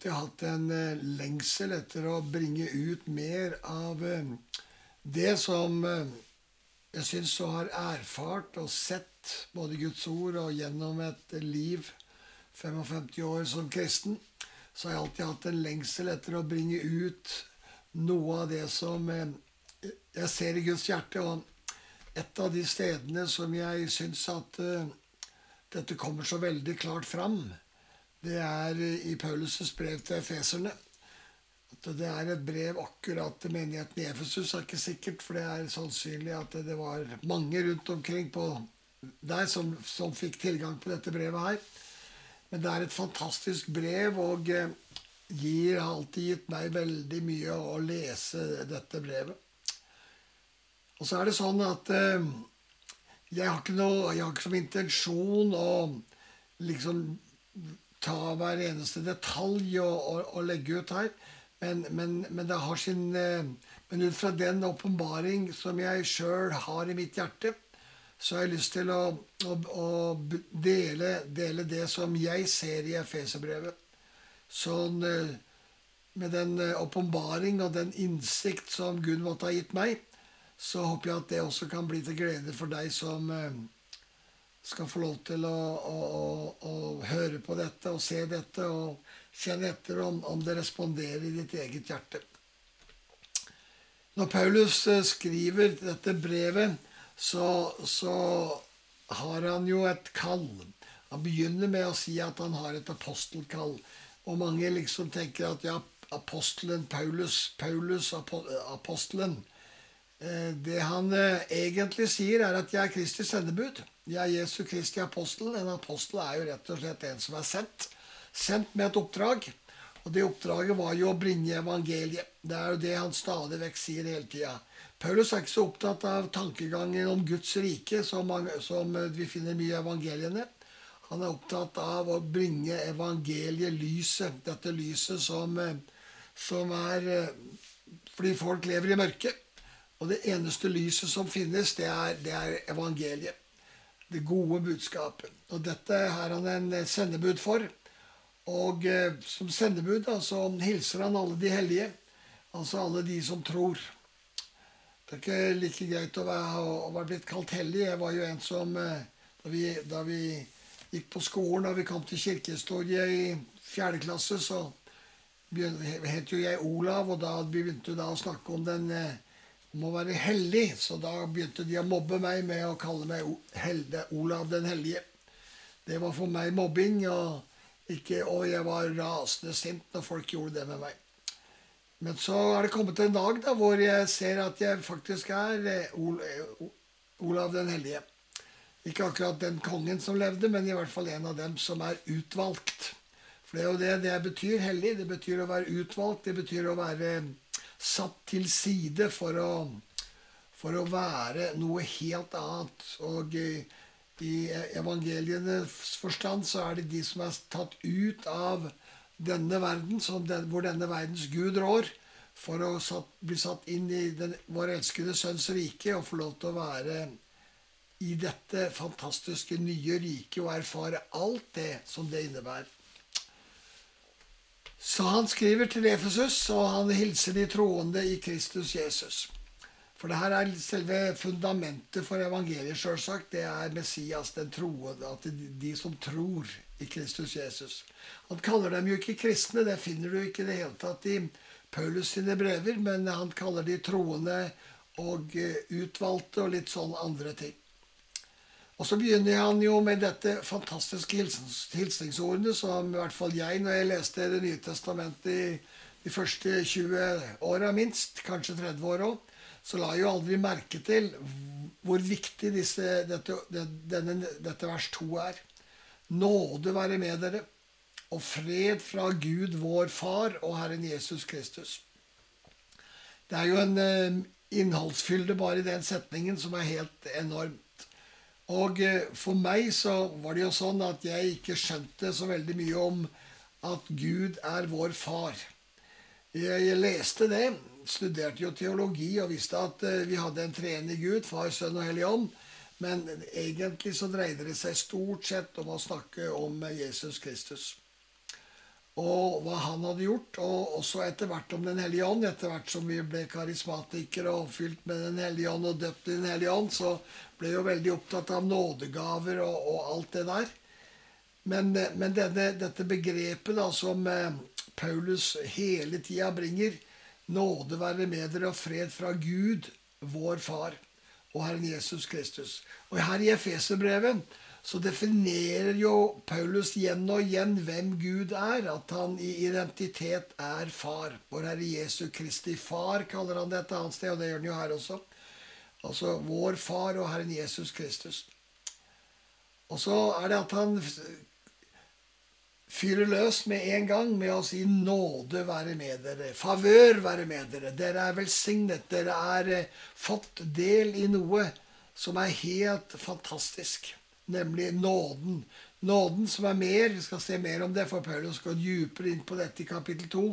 alltid hatt en eh, lengsel etter å bringe ut mer av eh, det som eh, jeg syns å har erfart og sett både Guds ord og gjennom et liv 55 år som kristen, så har jeg alltid hatt en lengsel etter å bringe ut noe av det som jeg ser i Guds hjerte. Og et av de stedene som jeg syns at dette kommer så veldig klart fram, det er i Paulus' brev til efeserne. At det er et brev akkurat til menigheten i Efesus, er ikke sikkert, for det er sannsynlig at det var mange rundt omkring på der som, som fikk tilgang på dette brevet her. Men det er et fantastisk brev, og eh, gir, har alltid gitt meg veldig mye å lese dette brevet. Og så er det sånn at eh, jeg har noe Jeg har ikke som intensjon å liksom ta hver eneste detalj og, og, og legge ut her. Men, men, men, det har sin eh, Men ut fra den åpenbaring som jeg sjøl har i mitt hjerte, så har jeg lyst til å, å, å dele, dele, det som jeg ser i Efeserbrevet. Sånn eh, med den eh, åpenbaring og den innsikt som Gud måtte ha gitt meg, så håper jeg at det også kan bli til glede for deg som skal få lov til å, å, å, å, høre på dette og se dette og kjenne etter om, om, det responderer i ditt eget hjerte. Når Paulus eh, skriver dette brevet, så, så har han jo et kall. Han begynner med å si at han har et apostelkall. Og mange liksom tenker at ja, apostelen Paulus, Paulus apostelen Eh, det han eh, egentlig sier, er at jeg er Kristi sendebud. Jeg er Jesu Kristi apostel. En apostel er jo rett og slett en som er sendt. Sendt med et oppdrag. Og det oppdraget var jo å bringe evangeliet. Det er jo det han stadig vekk sier hele tida. Paulus er ikke så opptatt av tankegangen om Guds rike, som, som vi finner mye i evangeliene. Han er opptatt av å bringe evangeliet, lyset, dette lyset som, som er fordi folk lever i mørket. Og det eneste lyset som finnes, det er, det er evangeliet. Det gode budskapet. Og dette har han en sendebud for. Og eh, som sendebud da, så hilser han alle de hellige. Altså alle de som tror. Det er ikke like greit å være, å være blitt kalt hellig. Jeg var jo en som eh, da vi, da vi gikk på skolen, da vi kom til kirkehistorie i fjerde klasse, så het jo jeg Olav, og da begynte vi da å snakke om den eh, om å være hellig. Så da begynte de å mobbe meg med å kalle meg Helde, Olav den hellige. Det var for meg mobbing, og, ikke, og jeg var rasende sint når folk gjorde det med meg. Men så er det kommet en dag da, hvor jeg ser at jeg faktisk er eh, eh, Olav den hellige. Ikke akkurat den kongen som levde, men i hvert fall en av dem som er utvalgt. For det er jo det det betyr hellig. Det betyr å være utvalgt. Det betyr å være satt til side for å, for å være noe helt annet. Og i, evangelienes forstand så er det de som er tatt ut av denne verden, den, hvor denne verdens Gud rår, for å satt, bli satt inn i den, vår elskede Sønns rike og få lov til å være i dette fantastiske nye riket og erfare alt det som det innebærer. Så han skriver til Efesus, og han hilser de troende i Kristus Jesus. For det her er selve fundamentet for evangeliet, sjølsagt. Det er Messias, den troende, at de som tror i Kristus Jesus. Han kaller dem jo ikke kristne, det finner du ikke i det hele tatt i Paulus sine brever, men han kaller de troende og eh, utvalgte og litt sånn andre ting. Og så begynner han jo med dette fantastiske hilsningsordene som i hvert fall jeg, når jeg leste Det nye testamentet i de første 20 åra minst, kanskje 30 år òg, så la jeg jo aldri merke til hvor viktig disse, dette, denne, dette vers 2 er. Nåde være med dere, og fred fra Gud vår Far og Herren Jesus Kristus. Det er jo en eh, innholdsfylde bare i den setningen som er helt enorm. Og eh, for meg så var det jo sånn at jeg ikke skjønte så veldig mye om at Gud er vår far. Jeg leste det, studerte jo teologi og visste at eh, vi hadde en treenig Gud, Far, Sønn og Hellig Ånd. Men egentlig så dreide det seg stort sett om å snakke om Jesus Kristus. og hva han hadde gjort, og også etter hvert om Den hellige ånd. Etter hvert som vi ble karismatikere og fylt med Den hellige ånd og døpt i Den hellige ånd, så ble jo veldig opptatt av nådegaver og, og alt det der. Men, men denne, dette begrepet da, som eh, Paulus hele tida bringer, nåde være med dere og fred fra Gud, vår Far, og Herren Jesus Kristus. Og her i Efeserbrevet så definerer jo Paulus igjen og igjen hvem Gud er. At han i identitet er far. Vår Herre Jesu Kristi far, kaller han det et annet sted, og det gjør han jo her også. Altså vår far og Herren Jesus Kristus. Og så er det at han fyrer løs med en gang med å si 'nåde være med dere', 'favør være med dere'. Dere er velsignet. Dere er eh, fått del i noe som er helt fantastisk nemlig nåden. Nåden som er mer. Vi skal se mer om det, for Paulus går dypere inn på dette i kapittel 2,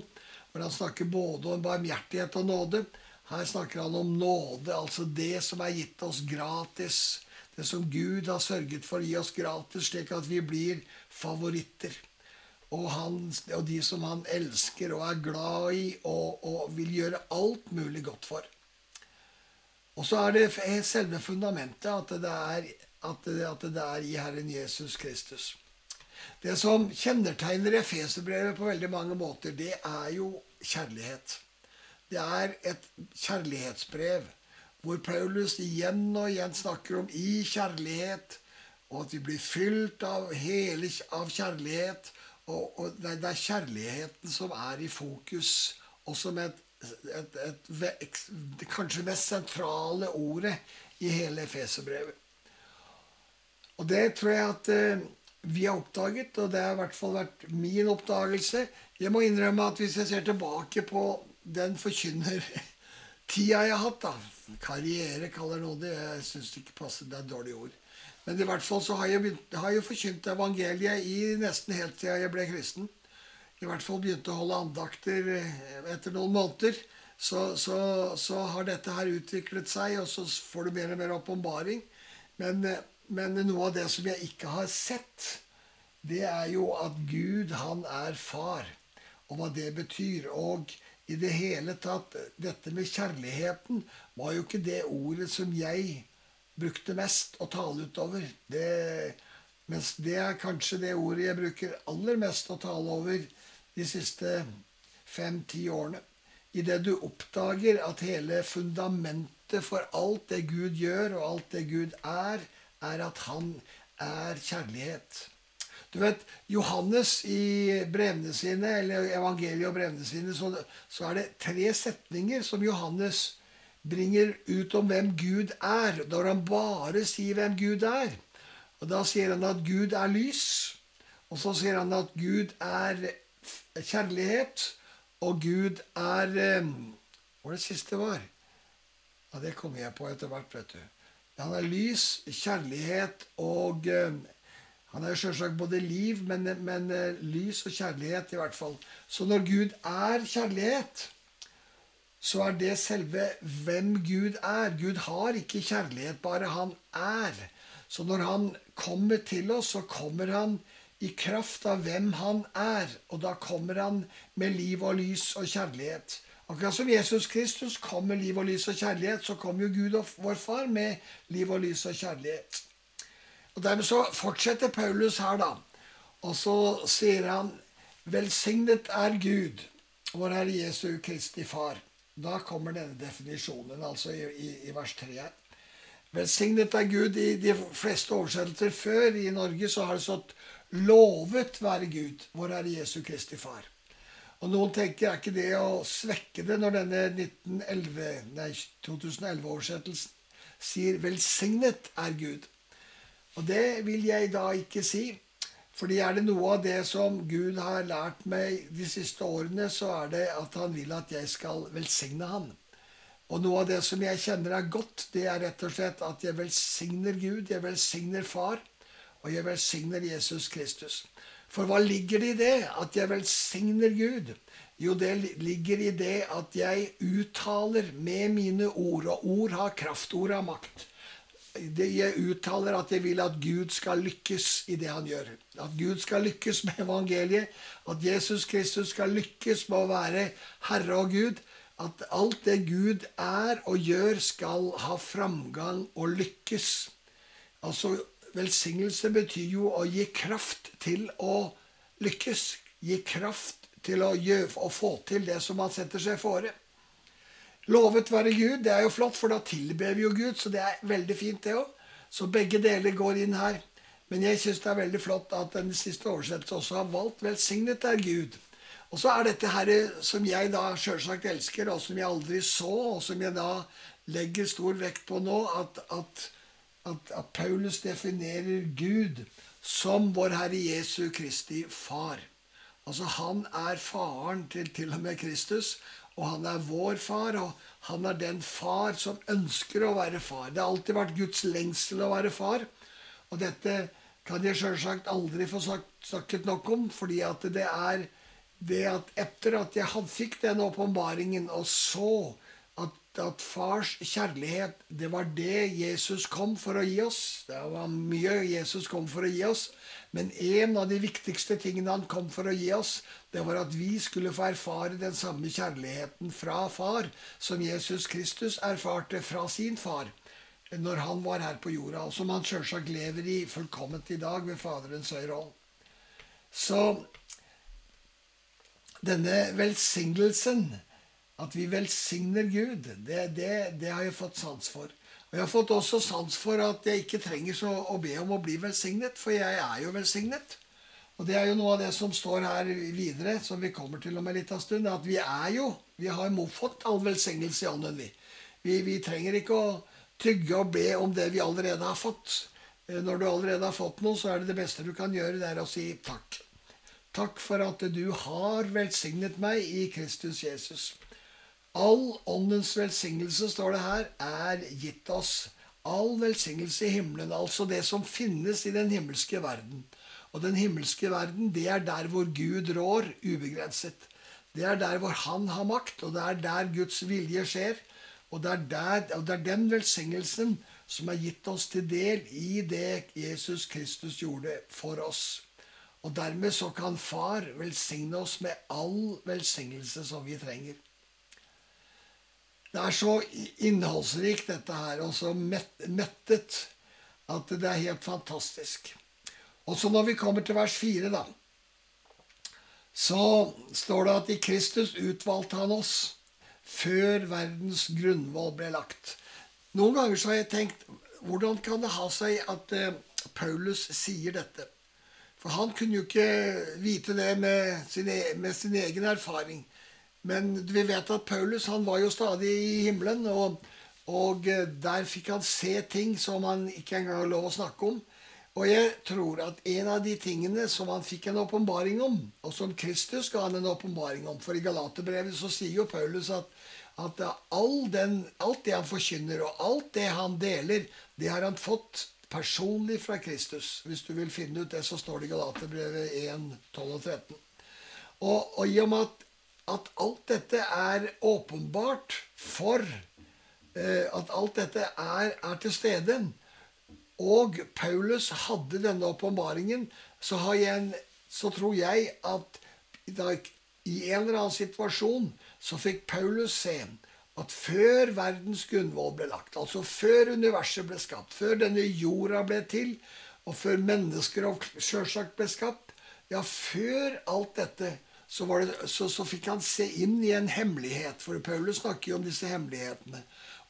hvor han snakker både om barmhjertighet og nåde. Her snakker han om nåde, altså det som er gitt oss gratis. Det som Gud har sørget for å gi oss gratis, slik at vi blir favoritter. Og, han, og de som han elsker og er glad i og, og vil gjøre alt mulig godt for. Og så er det selve fundamentet at det er at det, at det er i Herren Jesus Kristus. Det som kjennetegner Efeserbrevet på veldig mange måter, det er jo kjærlighet. Det er et kjærlighetsbrev hvor Paulus igjen og igjen snakker om i kjærlighet, og at vi blir fylt av, hele, av kjærlighet. Og, og det, er kjærligheten som er i fokus, og som et, et, et, et kanskje mest sentrale ordet i hele Efeserbrevet. Og det tror jeg at eh, vi har oppdaget, og det har i hvert fall vært min oppdagelse. Jeg må innrømme at hvis jeg ser tilbake på den forkynner tida jeg har hatt, da Karriere kaller noen det. Jeg syns det ikke passer. Det er et dårlig ord. Men i hvert fall så har jeg, begynt, har jeg forkynt evangeliet i nesten helt til jeg ble kristen. I hvert fall begynte å holde andakter eh, etter noen måneder. Så, så, så har dette her utviklet seg, og så får du mer og mer åpenbaring. Men men noe av det som jeg ikke har sett, det er jo at Gud, han er far, og hva det betyr. Og i det hele tatt, dette med kjærligheten var jo ikke det ordet som jeg brukte mest å tale utover. Det, mens det er kanskje det ordet jeg bruker aller mest å tale over de siste fem-ti årene. Idet du oppdager at hele fundamentet for alt det Gud gjør, og alt det Gud er, er at han er kjærlighet. Du vet, Johannes i brevene sine, eller evangeliet og brevene sine, så, så, er det tre setninger som Johannes bringer ut om hvem Gud er, når han bare sier hvem Gud er. Og Da sier han at Gud er lys, og så sier han at Gud er kjærlighet, og Gud er eh, Hva var det siste var? Ja, Det kommer jeg på etter hvert, vet du. Han er lys, kjærlighet og uh, Han er sjølsagt både liv, men, men uh, lys og kjærlighet i hvert fall. Så når Gud er kjærlighet, så er det selve hvem Gud er. Gud har ikke kjærlighet, bare han er. Så når han kommer til oss, så kommer han i kraft av hvem han er. Og da kommer han med liv og lys og kjærlighet. Akkurat som Jesus Kristus kom med liv og lys og kjærlighet, så kom jo Gud og vår Far med liv og lys og kjærlighet. Og Dermed så fortsetter Paulus her, da. Og så sier han Velsignet er Gud, vår Herre Jesu Kristi Far. Da kommer denne definisjonen, altså i, i, i vers 3 her. Velsignet er Gud. I de fleste oversettelser før i Norge så har det stått 'Lovet være Gud, vår Herre Jesu Kristi Far'. Og noen tenker er ikke det å svekke det når denne 2011-oversettelsen sier 'velsignet er Gud'. Og det vil jeg da ikke si. Fordi er det noe av det som Gud har lært meg de siste årene, så er det at han vil at jeg skal velsigne han. Og noe av det som jeg kjenner er godt, det er rett og slett at jeg velsigner Gud, jeg velsigner Far, og jeg velsigner Jesus Kristus. For hva ligger det i det? At jeg velsigner Gud? Jo, det ligger i det at jeg uttaler med mine ord, og ord har kraft, ord har makt. Jeg uttaler at jeg vil at Gud skal lykkes i det han gjør. At Gud skal lykkes med evangeliet. At Jesus Kristus skal lykkes med å være Herre og Gud. At alt det Gud er og gjør, skal ha framgang og lykkes. Altså, Velsignelse betyr jo å gi kraft til å lykkes. Gi kraft til å, gjøre, å få til det som man setter seg fore. Lovet være Gud. Det er jo flott, for da tilber vi jo Gud. Så det er veldig fint, det òg. Så begge deler går inn her. Men jeg syns det er veldig flott at den siste oversettelsen også har valgt 'velsignet er Gud'. Og så er dette her som jeg da sjølsagt elsker, og som jeg aldri så, og som jeg da legger stor vekt på nå, at, at, at, at Paulus definerer Gud som vår Herre Jesu Kristi far. Altså Han er faren til til og med Kristus, og han er vår far, og han er den far som ønsker å være far. Det har alltid vært Guds lengsel å være far. Og dette kan jeg sjølsagt aldri få snakket nok om, fordi at det er det at etter at jeg fikk den åpenbaringen og så at fars kjærlighet, det var det Jesus kom for å gi oss. Det var mye Jesus kom for å gi oss. Men en av de viktigste tingene han kom for å gi oss, det var at vi skulle få erfare den samme kjærligheten fra far som Jesus Kristus erfarte fra sin far når han var her på jorda, og som han sjølsagt lever i fullkomment i dag ved Faderens høyre hånd. Så denne velsignelsen at vi velsigner Gud, det, det, det, har jeg fått sans for. Og jeg har fått også sans for at jeg ikke trenger så å be om å bli velsignet, for jeg er jo velsignet. Og det er jo noe av det som står her videre, som vi kommer til om en liten stund, at vi er jo Vi har fått all velsignelse i ånden, vi. vi. Vi trenger ikke å tygge og be om det vi allerede har fått. Eh, når du allerede har fått noe, så er det det beste du kan gjøre, det er å si takk. Takk for at du har velsignet meg i Kristus Jesus. All åndens velsignelse, står det her, er gitt oss. All velsignelse i himmelen, altså det som finnes i den himmelske verden. Og den himmelske verden, det er der hvor Gud rår ubegrenset. Det er der hvor Han har makt, og det er der Guds vilje skjer. Og det er, der, og det er den velsignelsen som er gitt oss til del i det Jesus Kristus gjorde for oss. Og dermed så kan Far velsigne oss med all velsignelse som vi trenger. Det er så innholdsrikt, dette her, og så mettet, at det er helt fantastisk. Og så når vi kommer til vers 4, da, så står det at i Kristus utvalgte han oss før verdens grunnvoll ble lagt. Noen ganger så har jeg tenkt hvordan kan det ha seg at eh, Paulus sier dette? For han kunne jo ikke vite det med sin, e, med sin egen erfaring. Men vi vet at Paulus han var jo stadig i himmelen, og, og eh, der fikk han se ting som han ikke engang har lov å snakke om. Og jeg tror at en av de tingene som han fikk en åpenbaring om, og som Kristus ga han en åpenbaring om For i Galaterbrevet så sier jo Paulus at, at all den, alt det han forkynner, og alt det han deler, det har han fått personlig fra Kristus. Hvis du vil finne ut det, så står det i Galaterbrevet 1, 12 og 13. Og, og i og med at at alt dette er åpenbart for eh, At alt dette er, er, til stede. Og Paulus hadde denne åpenbaringen, så, så, tror jeg at da, i en eller annen situasjon så fikk Paulus se at før verdens grunnvoll ble lagt, altså før universet ble skapt, før denne jorda ble til, og før mennesker sjølsagt ble skapt, ja, før alt dette så, det, så, så, fikk han se inn i en hemmelighet. For Paulus snakker jo om disse hemmelighetene.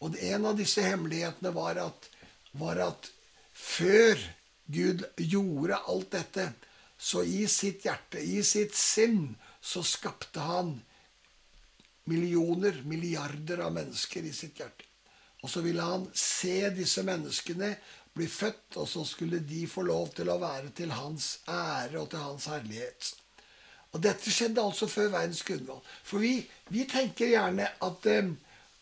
Og en av disse hemmelighetene var at, var at før Gud gjorde alt dette, så i sitt hjerte, i sitt sinn, så skapte han millioner, milliarder av mennesker i sitt hjerte. Og så ville han se disse menneskene bli født, og så skulle de få lov til å være til hans ære og til hans herlighet. Og dette skjedde altså før verdens grunnvoll. For vi, vi, tenker gjerne at,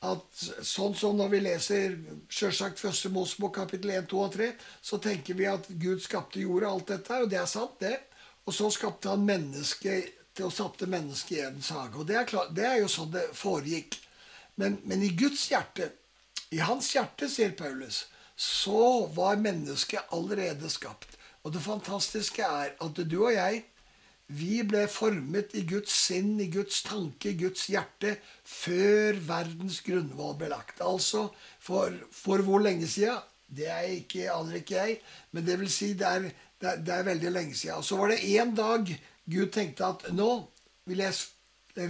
at, sånn som når vi leser selvsagt første Mosebok kapittel 1, 2 og 3, så tenker vi at Gud skapte jorda, alt dette, og det er sant, det. Og så skapte han mennesket til å satte mennesket i Edens hage. Og det er, klart, det er, jo sånn det foregikk. Men, men i Guds hjerte, i hans hjerte, sier Paulus, så var mennesket allerede skapt. Og det fantastiske er at du og jeg, vi ble formet i Guds sinn, i Guds tanke, i Guds hjerte, før verdens grunnvoll ble lagt. Altså, for, for hvor lenge siden? Det er ikke, aner ikke jeg, men det vil si det er, det er, det er veldig lenge siden. Så var det en dag Gud tenkte at nå vil jeg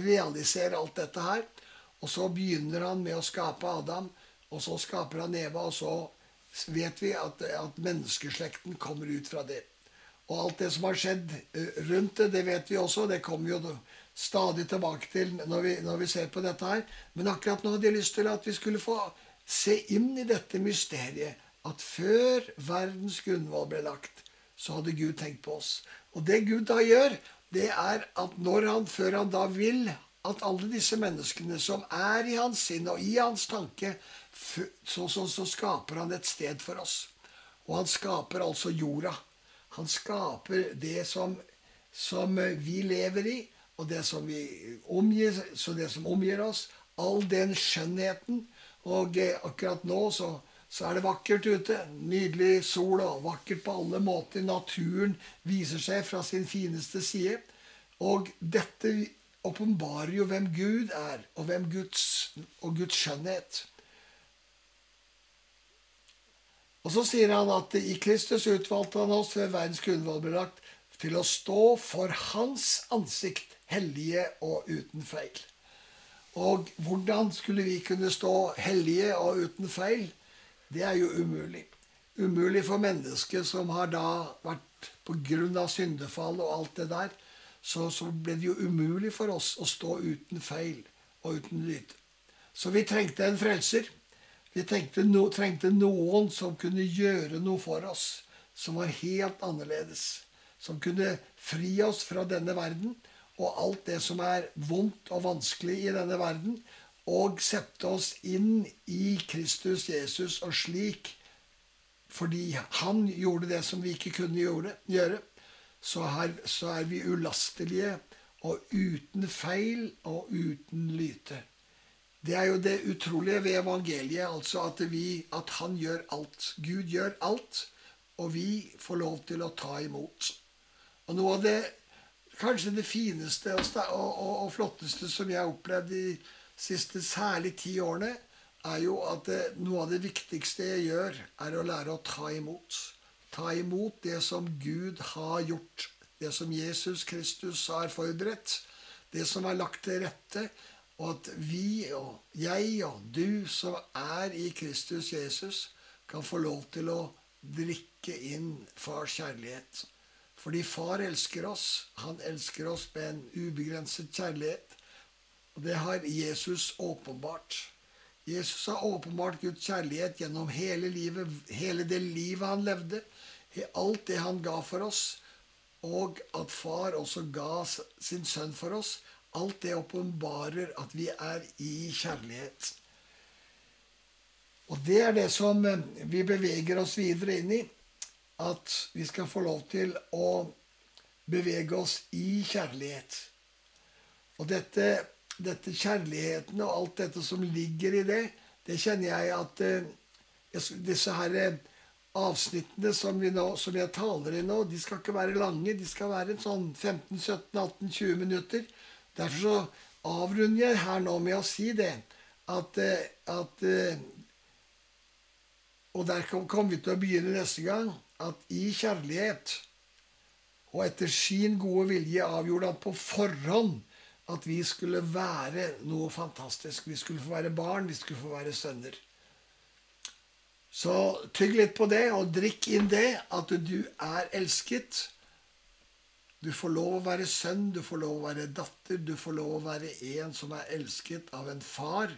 realisere alt dette her. Og så begynner han med å skape Adam, og så skaper han Eva, og så vet vi at, at menneskeslekten kommer ut fra det. Og alt det som har skjedd eh, rundt det, det vet vi også. Det kommer jo stadig tilbake til når vi, når vi, ser på dette her. Men akkurat nå hadde jeg lyst til at vi skulle få se inn i dette mysteriet. At før verdens grunnvoll ble lagt, så hadde Gud tenkt på oss. Og det Gud da gjør, det er at når han, før han da vil at alle disse menneskene som er i hans sinn og i hans tanke, så, så, så skaper han et sted for oss. Og han skaper altså jorda. Han skaper det som, som vi lever i, og det som, omgir, det som omgir oss. All den skjønnheten. Og eh, akkurat nå så, så er det vakkert ute. Nydelig sol og vakkert på alle måter. Naturen viser seg fra sin fineste side. Og dette åpenbarer jo hvem Gud er, og, hvem Guds, og Guds skjønnhet. Og så sier han at i Kristus utvalgte han oss før verdens grunnvoll ble lagt, til å stå for Hans ansikt, hellige og uten feil. Og hvordan skulle vi kunne stå hellige og uten feil? Det er jo umulig. Umulig for mennesker som har da vært på grunn av syndefall og alt det der. Så, så ble det jo umulig for oss å stå uten feil og uten lyte. Så vi trengte en frelser. Vi no, trengte noen som kunne gjøre noe for oss som var helt annerledes. Som kunne fri oss fra denne verden og alt det som er vondt og vanskelig i denne verden, og sette oss inn i Kristus Jesus og slik, fordi han gjorde det som vi ikke kunne gjøre, så her, så er vi ulastelige og uten feil og uten lyte. Det er jo det utrolige ved evangeliet, altså at, vi, at han gjør alt. Gud gjør alt, og vi får lov til å ta imot. Og noe av det kanskje det fineste og, og, og flotteste som jeg har opplevd de siste særlig ti årene, er jo at det, noe av det viktigste jeg gjør, er å lære å ta imot. Ta imot det som Gud har gjort. Det som Jesus Kristus har forberedt. Det som er lagt til rette og at vi og jeg og du som er i Kristus Jesus, kan få lov til å drikke inn fars kjærlighet. Fordi far elsker oss. Han elsker oss med en ubegrenset kjærlighet. Og det har Jesus åpenbart. Jesus har åpenbart Guds kjærlighet gjennom hele livet, hele det livet han levde. Alt det han ga for oss. Og at far også ga sin sønn for oss Alt det åpenbarer at vi er i kjærlighet. Og det er det som eh, vi beveger oss videre inn i. At vi skal få lov til å bevege oss i kjærlighet. Og dette, dette kjærligheten og alt dette som ligger i det, det kjenner jeg at uh, disse her eh, avsnittene som, nå, som, jeg taler i nå, de skal ikke være lange. De skal være sånn 15-17-18-20 minutter. Derfor så avrunder jeg her nå med å si det at, eh, at eh, Og der kommer vi til å begynne neste gang. At i kjærlighet og etter sin gode vilje avgjorde han på forhånd at vi skulle være noe fantastisk. Vi skulle få være barn, vi skulle få være sønner. Så tygg litt på det, og drikk inn det, at du er elsket. Du får lov å være sønn, du får lov å være datter, du får lov å være en som er elsket av en far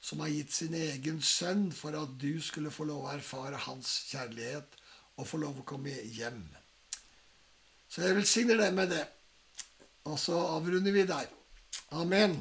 som har gitt sin egen sønn for at du skulle få lov å erfare hans kjærlighet og få lov å komme hjem. Så jeg velsigner deg med det. Og så avrunder vi der. Amen.